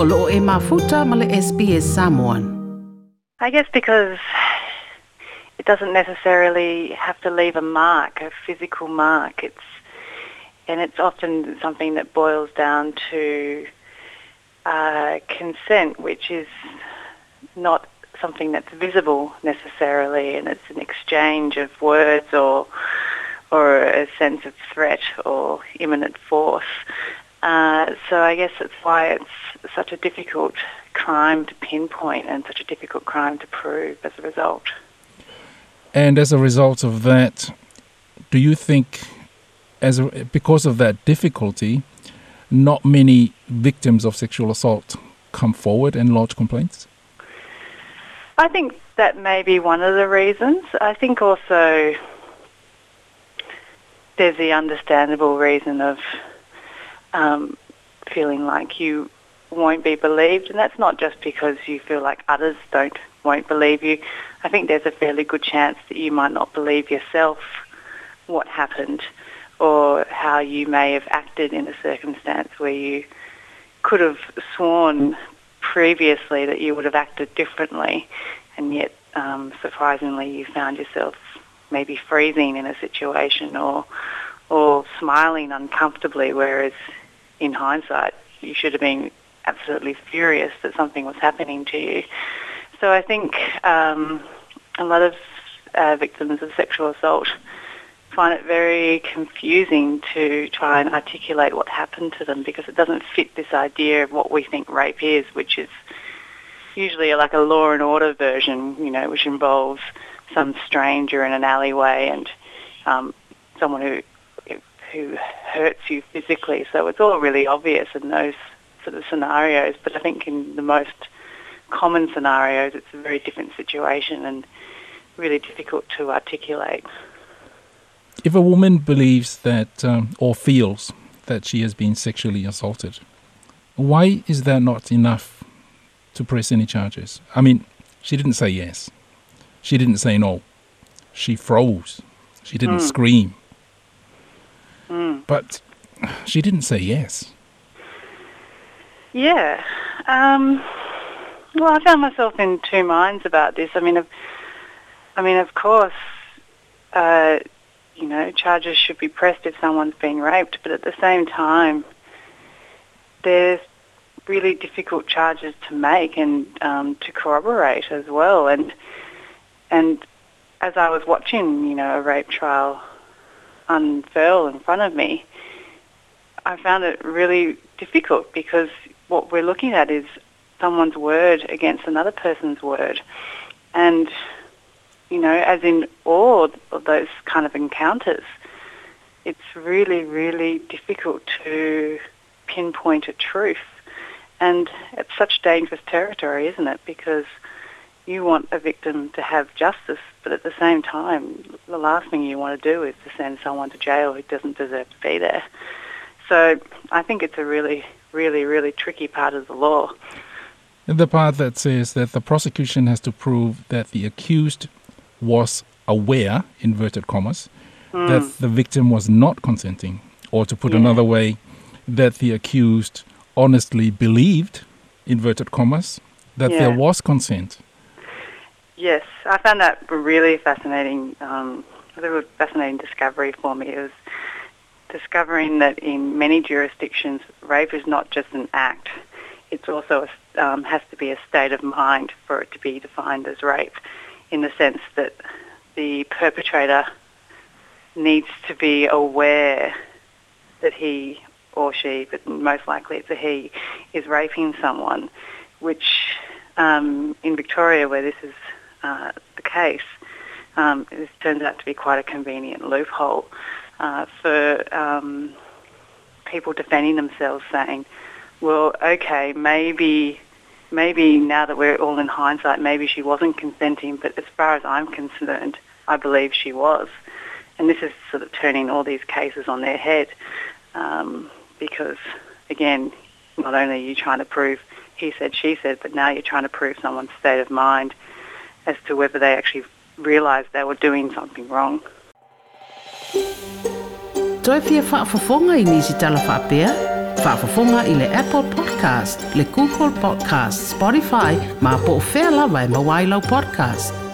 e mafuta SBS Samoan. I guess because it doesn't necessarily have to leave a mark, a physical mark. It's and it's often something that boils down to uh, consent, which is not something that's visible necessarily, and it's an exchange of words or or a sense of threat or imminent force. Uh, so I guess that's why it's such a difficult crime to pinpoint and such a difficult crime to prove as a result. And as a result of that, do you think, as a, because of that difficulty, not many victims of sexual assault come forward and lodge complaints? I think that may be one of the reasons. I think also there's the understandable reason of um, feeling like you won't be believed, and that's not just because you feel like others don't won't believe you. I think there's a fairly good chance that you might not believe yourself what happened or how you may have acted in a circumstance where you could have sworn previously that you would have acted differently, and yet um, surprisingly you found yourself maybe freezing in a situation or or smiling uncomfortably, whereas in hindsight you should have been absolutely furious that something was happening to you. So I think um, a lot of uh, victims of sexual assault find it very confusing to try and articulate what happened to them because it doesn't fit this idea of what we think rape is, which is usually like a law and order version, you know, which involves some stranger in an alleyway and um, someone who who hurts you physically. So it's all really obvious in those sort of scenarios. But I think in the most common scenarios, it's a very different situation and really difficult to articulate. If a woman believes that um, or feels that she has been sexually assaulted, why is that not enough to press any charges? I mean, she didn't say yes. She didn't say no. She froze. She didn't mm. scream. But she didn't say yes. Yeah. Um, well, I found myself in two minds about this. I mean, of, I mean, of course, uh, you know, charges should be pressed if someone's been raped, but at the same time, there's really difficult charges to make and um, to corroborate as well. And and as I was watching, you know, a rape trial unfurl in front of me, I found it really difficult because what we're looking at is someone's word against another person's word. And, you know, as in all of those kind of encounters, it's really, really difficult to pinpoint a truth. And it's such dangerous territory, isn't it? Because you want a victim to have justice, but at the same time, the last thing you want to do is to send someone to jail who doesn't deserve to be there. So I think it's a really, really, really tricky part of the law. The part that says that the prosecution has to prove that the accused was aware, inverted commas, mm. that the victim was not consenting, or to put yeah. another way, that the accused honestly believed, inverted commas, that yeah. there was consent. Yes, I found that really fascinating. Um, a fascinating discovery for me. It was discovering that in many jurisdictions, rape is not just an act; it's also a, um, has to be a state of mind for it to be defined as rape, in the sense that the perpetrator needs to be aware that he or she, but most likely it's a he, is raping someone, which um, in Victoria, where this is uh, the case, um, this turns out to be quite a convenient loophole uh, for um, people defending themselves, saying, "Well, okay, maybe." Maybe now that we're all in hindsight, maybe she wasn't consenting, but as far as I'm concerned, I believe she was. And this is sort of turning all these cases on their head um, because, again, not only are you trying to prove he said, she said, but now you're trying to prove someone's state of mind as to whether they actually realised they were doing something wrong. Apple Podcast, le Google Podcast, Spotify, podcast.